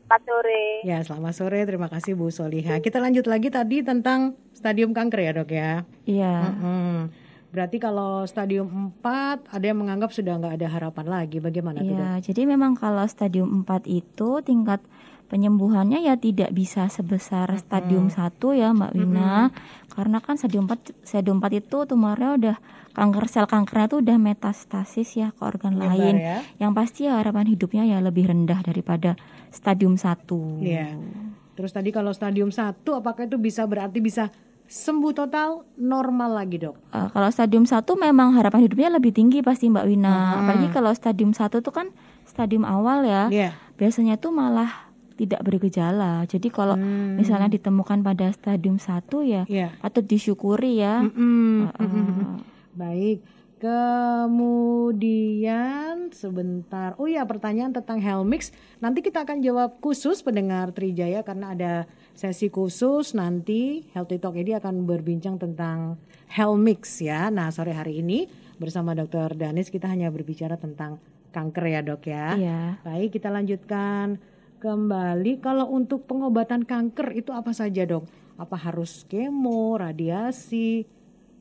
S8: Selamat sore.
S4: Ya, selamat sore. Terima kasih Bu Soliha. Kita lanjut lagi tadi tentang stadium kanker ya, Dok ya.
S5: Iya.
S4: Mm-mm. Berarti kalau stadium 4 ada yang menganggap sudah nggak ada harapan lagi. Bagaimana tuh, Dok?
S5: Iya, jadi memang kalau stadium 4 itu tingkat penyembuhannya ya tidak bisa sebesar stadium 1 ya Mbak Wina. Karena kan stadium 4 stadium 4 itu tumornya udah kanker sel kankernya itu udah metastasis ya ke organ
S4: Nyebar
S5: lain.
S4: ya.
S5: Yang pasti ya harapan hidupnya ya lebih rendah daripada stadium 1.
S4: Iya. Terus tadi kalau stadium 1 apakah itu bisa berarti bisa sembuh total normal lagi, Dok?
S5: Eh, kalau stadium 1 memang harapan hidupnya lebih tinggi pasti Mbak Wina.
S4: Hmm.
S5: Apalagi kalau stadium 1 itu kan stadium awal ya.
S4: Iya.
S5: Biasanya tuh malah tidak bergejala. Jadi kalau
S4: Hmm.
S5: misalnya ditemukan pada stadium 1 ya
S4: Iya.
S5: patut disyukuri ya.
S4: Mm-mm.
S5: Heeh.
S4: Baik. Kemudian sebentar. Oh ya, pertanyaan tentang Helmix. Nanti kita akan jawab khusus pendengar Trijaya karena ada sesi khusus nanti Healthy Talk ini akan berbincang tentang Helmix ya. Nah, sore hari ini bersama Dr. Danis kita hanya berbicara tentang kanker ya, Dok ya.
S5: Iya.
S4: Baik, kita lanjutkan kembali. Kalau untuk pengobatan kanker itu apa saja, Dok? Apa harus kemo, radiasi,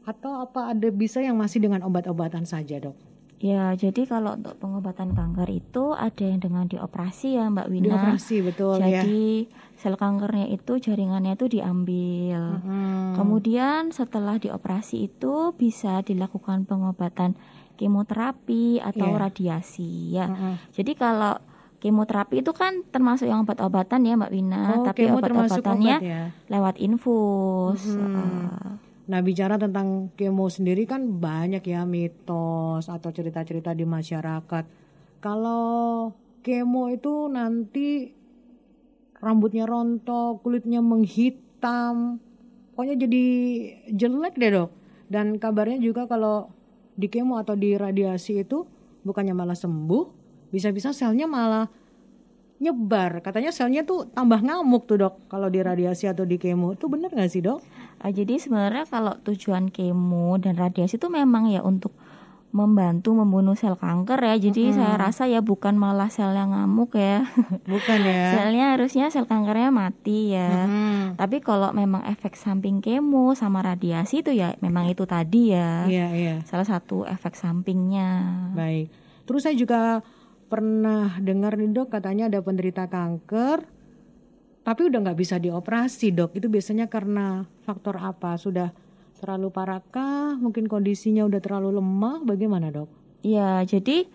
S4: atau apa ada bisa yang masih dengan obat-obatan saja, Dok?
S5: Ya, jadi kalau untuk pengobatan kanker itu ada yang dengan dioperasi ya Mbak Wina.
S4: Dioperasi betul ya.
S5: Jadi sel kankernya itu jaringannya itu diambil.
S4: Hmm.
S5: Kemudian setelah dioperasi itu bisa dilakukan pengobatan kemoterapi atau
S4: Iya.
S5: radiasi ya.
S4: Mm-mm.
S5: Jadi kalau kemoterapi itu kan termasuk yang obat-obatan ya Mbak Wina,
S4: Oh,
S5: tapi obat-obatannya
S4: obat ya.
S5: lewat infus.
S4: Mhm.
S5: Eh,
S4: Nah, bicara tentang kemo sendiri kan banyak ya mitos atau cerita-cerita di masyarakat. Kalau kemo itu nanti rambutnya rontok, kulitnya menghitam, pokoknya jadi jelek deh dok. Dan kabarnya juga kalau di kemo atau di radiasi itu bukannya malah sembuh, bisa-bisa selnya malah nyebar. Katanya selnya tuh tambah ngamuk tuh dok kalau di radiasi atau di kemo. Itu bener nggak sih dok?
S5: Ah, jadi sebenarnya kalau tujuan kemo dan radiasi itu memang ya untuk membantu membunuh sel kanker ya. Jadi saya rasa ya bukan malah sel yang ngamuk ya.
S4: Bukan ya.
S5: Selnya harusnya sel kankernya mati ya.
S4: Hmm.
S5: Tapi kalau memang efek samping kemo sama radiasi itu ya memang itu tadi ya.
S4: Iya iya.
S5: Salah satu efek sampingnya.
S4: Baik. Terus saya juga pernah dengar nih dok katanya ada penderita kanker tapi udah nggak bisa dioperasi dok. Itu biasanya karena faktor apa? Sudah terlalu parahkah? Mungkin kondisinya udah terlalu lemah? Bagaimana dok?
S5: Ya, jadi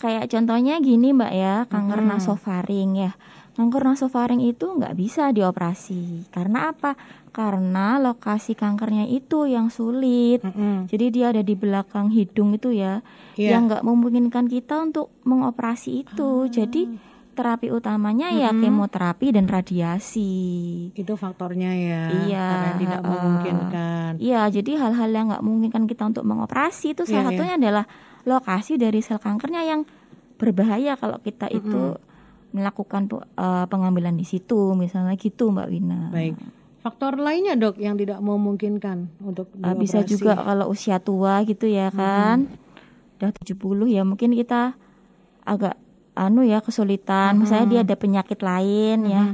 S5: kayak contohnya gini Mbak ya, kanker
S4: Mm-mm.
S5: nasofaring ya. Kanker nasofaring itu nggak bisa dioperasi. Karena apa? Karena lokasi kankernya itu yang sulit.
S4: Mm-mm.
S5: Jadi dia ada di belakang hidung itu ya,
S4: Iya.
S5: yang nggak memungkinkan kita untuk mengoperasi itu. Jadi terapi utamanya ya
S4: Mm-mm.
S5: kemoterapi dan radiasi.
S4: Itu faktornya ya.
S5: Iya,
S4: Karena tidak memungkinkan.
S5: Iya, jadi hal-hal yang nggak memungkinkan kita untuk mengoperasi itu
S4: Iya,
S5: salah satunya adalah lokasi dari sel kankernya yang berbahaya kalau kita itu melakukan eh, pengambilan di situ, misalnya gitu Mbak Wina.
S4: Baik. Faktor lainnya dok yang tidak memungkinkan untuk
S5: bisa
S4: dioperasi.
S5: juga kalau usia tua gitu ya kan, udah 70 ya mungkin kita agak anu ya kesulitan, misalnya dia ada penyakit lain ya.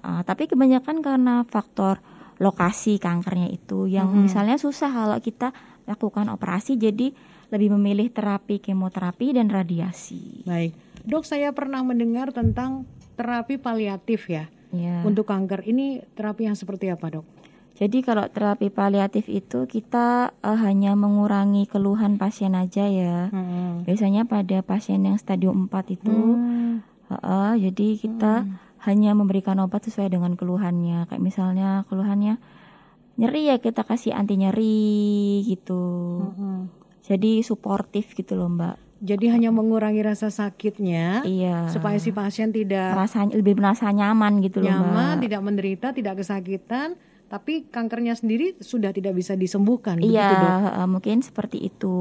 S5: Ah, tapi kebanyakan karena faktor lokasi kankernya itu yang misalnya susah kalau kita lakukan operasi jadi lebih memilih terapi kemoterapi dan radiasi.
S4: Baik. Dok, saya pernah mendengar tentang terapi paliatif ya.
S5: Ya.
S4: Untuk kanker ini terapi yang seperti apa, Dok?
S5: Jadi kalau terapi paliatif itu kita eh, hanya mengurangi keluhan pasien aja ya.
S4: Hmm.
S5: Biasanya pada pasien yang stadium 4 itu
S4: Hmm.
S5: Heeh, jadi kita hanya memberikan obat sesuai dengan keluhannya. Kayak misalnya keluhannya nyeri ya kita kasih anti nyeri gitu.
S4: Hmm.
S5: Jadi suportif gitu loh Mbak.
S4: Jadi hanya mengurangi rasa sakitnya
S5: Iya.
S4: supaya si pasien tidak
S5: merasa lebih merasa nyaman gitu loh
S4: nyaman,
S5: Mbak.
S4: tidak menderita, tidak kesakitan, tapi kankernya sendiri sudah tidak bisa disembuhkan. Begitu,
S5: Iya,
S4: dok?
S5: heeh, mungkin seperti itu.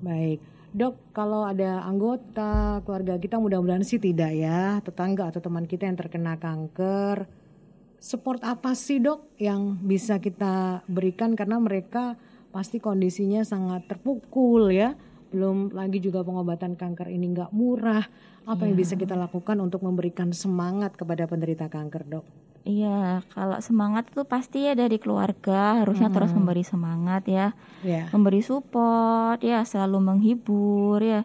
S4: Baik, dok. Kalau ada anggota keluarga kita, mudah-mudahan sih tidak ya, tetangga atau teman kita yang terkena kanker, support apa sih dok yang bisa kita berikan karena mereka pasti kondisinya sangat terpukul ya. Belum lagi juga pengobatan kanker ini nggak murah. Apa yang bisa kita lakukan untuk memberikan semangat kepada penderita kanker dok?
S5: Iya, kalau semangat itu pasti ya dari keluarga harusnya terus memberi semangat ya.
S4: Ya.
S5: memberi support ya selalu menghibur ya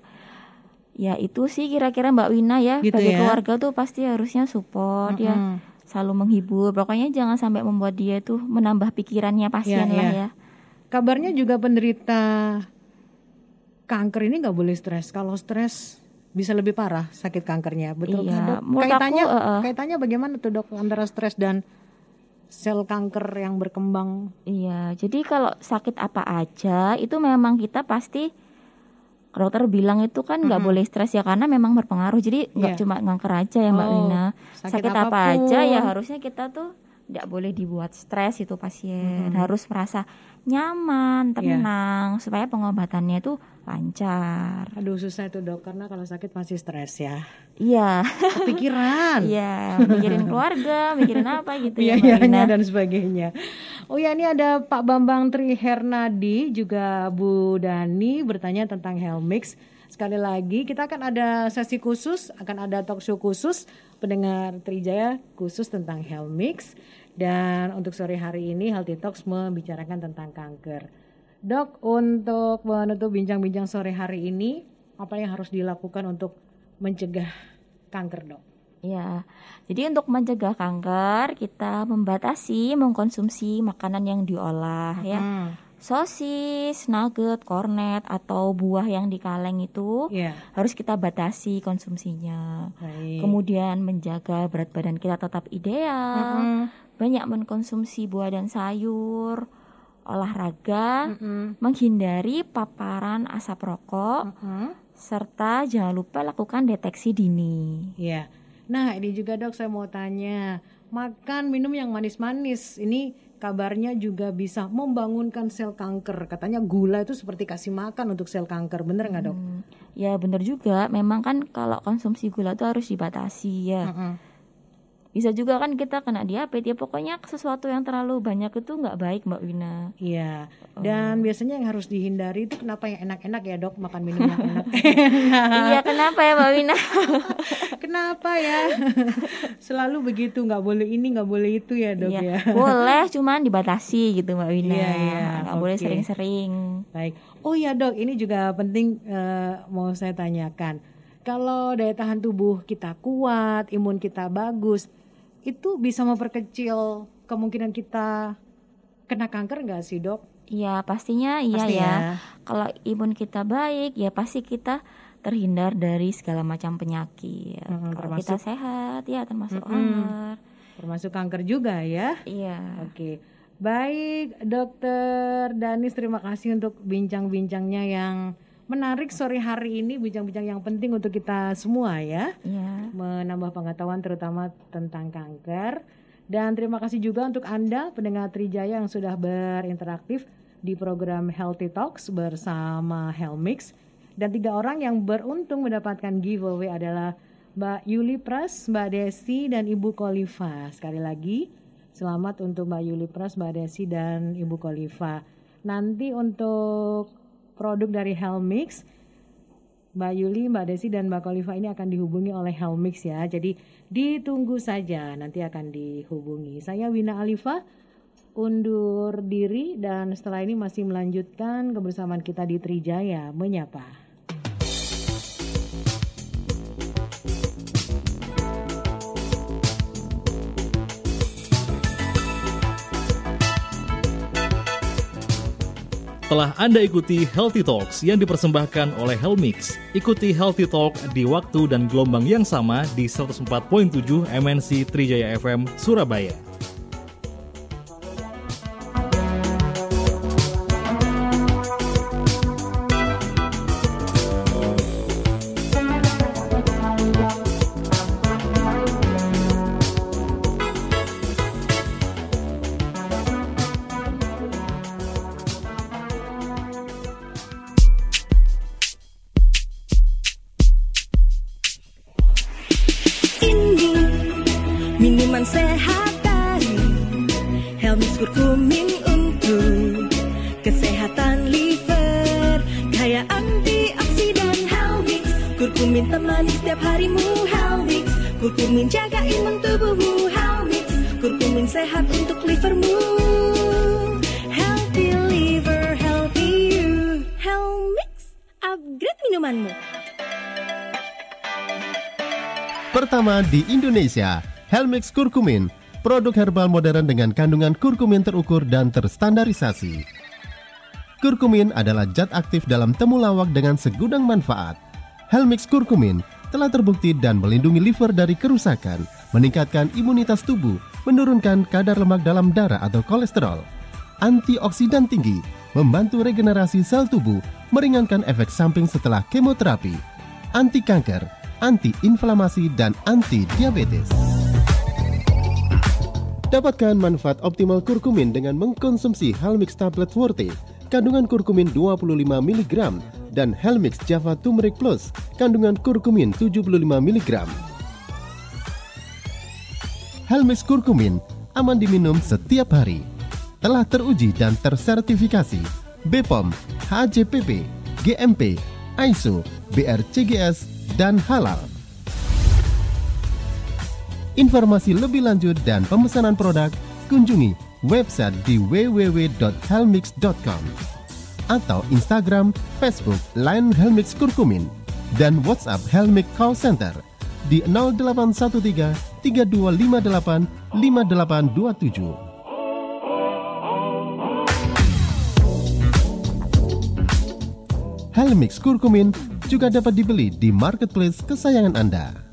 S5: ya itu sih kira-kira Mbak Wina ya
S4: Gitu
S5: bagi
S4: ya.
S5: keluarga tuh pasti harusnya support ya
S4: Mm-mm.
S5: selalu menghibur pokoknya jangan sampai membuat dia tuh menambah pikirannya pasien
S4: Iya,
S5: lah
S4: iya.
S5: ya
S4: Kabarnya juga penderita kanker ini nggak boleh stres. Kalau stres bisa lebih parah sakit kankernya, betul
S5: Iya,
S4: kan dok?
S5: menurut aku,
S4: Kaitannya,
S5: eh, eh.
S4: kaitannya bagaimana tuh dok antara stres dan sel kanker yang berkembang?
S5: iya jadi kalau sakit apa aja itu memang kita pasti dokter bilang itu kan nggak boleh stres ya karena memang berpengaruh jadi nggak
S4: Iya.
S5: cuma kanker aja ya Mbak
S4: Oh,
S5: Wina
S4: sakit
S5: sakit, apa aja ya harusnya kita tuh nggak boleh dibuat stres itu pasien harus merasa nyaman
S4: Iya.
S5: tenang supaya pengobatannya itu lancar
S4: Aduh susah itu dok, karena kalau sakit masih stres ya.
S5: iya
S4: Kepikiran.
S5: iya mikirin keluarga mikirin apa gitu ya Wina
S4: dan sebagainya. Oh ya ini ada Pak Bambang Tri Hernadi juga Bu Dani bertanya tentang Helmix. Sekali lagi kita akan ada sesi khusus, akan ada talk show khusus pendengar Trijaya khusus tentang Helmix dan untuk sore hari ini Healthy Talks membicarakan tentang kanker. Dok, untuk menutup bincang-bincang sore hari ini, apa yang harus dilakukan untuk mencegah kanker, Dok?
S5: Ya, jadi untuk mencegah kanker kita membatasi mengkonsumsi makanan yang diolah ya.
S4: Hmm,
S5: Sosis, nugget, kornet atau buah yang di kaleng itu
S4: Iya,
S5: harus kita batasi konsumsinya.
S4: baik.
S5: Kemudian menjaga berat badan kita tetap ideal.
S4: Mm-mm.
S5: Banyak mengkonsumsi buah dan sayur, olahraga,
S4: Mm-mm.
S5: menghindari paparan asap rokok,
S4: Mm-mm.
S5: serta jangan lupa lakukan deteksi dini.
S4: Iya. Nah, ini juga dok saya mau tanya, makan minum yang manis-manis ini kabarnya juga bisa membangunkan sel kanker. Katanya gula itu seperti kasih makan untuk sel kanker, bener nggak dok?
S5: Hmm, Ya benar juga, memang kan kalau konsumsi gula itu harus dibatasi ya.
S4: Mm-mm.
S5: Bisa juga kan kita kena diabetes ya pokoknya sesuatu yang terlalu banyak itu nggak baik Mbak Wina.
S4: Iya. Dan biasanya yang harus dihindari itu kenapa yang enak-enak ya dok makan minum yang enak.
S5: iya kenapa ya Mbak Wina?
S4: kenapa ya? Selalu begitu nggak boleh ini nggak boleh itu ya dok
S5: Iya,
S4: ya.
S5: boleh cuman dibatasi gitu Mbak Wina.
S4: Iya, iya,
S5: nggak boleh
S4: oke.
S5: sering-sering.
S4: Baik. Oh ya dok, ini juga penting eh, mau saya tanyakan. Kalau daya tahan tubuh kita kuat, imun kita bagus, itu bisa memperkecil kemungkinan kita kena kanker nggak sih dok?
S5: Iya pastinya iya
S4: Pasti
S5: ya. Kalau imun kita baik ya pasti kita terhindar dari segala macam penyakit.
S4: Mm-mm,
S5: Kalau kita
S4: termasuk-
S5: sehat ya termasuk
S4: Mm-mm.
S5: kanker.
S4: Termasuk kanker juga ya.
S5: Iya.
S4: Oke. Baik, dokter Danis terima kasih untuk bincang-bincangnya yang menarik sore hari ini, bincang-bincang yang penting untuk kita semua ya.
S5: Iya.
S4: menambah pengetahuan terutama tentang kanker. Dan terima kasih juga untuk Anda pendengar Trijaya yang sudah berinteraksi di program Healthy Talks bersama Helmix. Dan tiga orang yang beruntung mendapatkan giveaway adalah Mbak Yuli Pras, Mbak Desi, dan Ibu Kolifa. Sekali lagi, selamat untuk Mbak Yuli Pras, Mbak Desi, dan Ibu Kolifa. Nanti untuk produk dari Helmix, Mbak Yuli, Mbak Desi, dan Mbak Kolifa ini akan dihubungi oleh Helmix ya. Jadi ditunggu saja, nanti akan dihubungi. Saya Wina Alifa, undur diri dan setelah ini masih melanjutkan kebersamaan kita di Trijaya Menyapa.
S3: Setelah Anda ikuti Healthy Talks yang dipersembahkan oleh Helmix, ikuti Healthy Talk di waktu dan gelombang yang sama di 104.7 MNC Trijaya FM Surabaya.
S1: Indonesia, Helmix Kurkumin, produk herbal modern dengan kandungan kurkumin terukur dan terstandarisasi. Kurkumin adalah zat aktif dalam temulawak dengan segudang manfaat. Helmix Kurkumin telah terbukti dan melindungi liver dari kerusakan, meningkatkan imunitas tubuh, menurunkan kadar lemak dalam darah atau kolesterol, antioksidan tinggi, membantu regenerasi sel tubuh, meringankan efek samping setelah kemoterapi, anti kanker, anti-inflamasi, dan anti-diabetes. Dapatkan manfaat optimal kurkumin dengan mengkonsumsi Helmix Tablet Forte, kandungan kurkumin 25 mg, dan Helmix Java Turmeric Plus, kandungan kurkumin 75 mg. Helmix Kurkumin aman diminum setiap hari. Telah teruji dan tersertifikasi BPOM, HACCP, GMP, ISO, BRCGS, dan halal. Informasi lebih lanjut dan pemesanan produk kunjungi website di www.helmix.com atau Instagram, Facebook, Line Helmix Kurkumin dan WhatsApp Helmix Call Center di 0813 3258 5827. Helmix Kurkumin juga dapat dibeli di marketplace kesayangan Anda.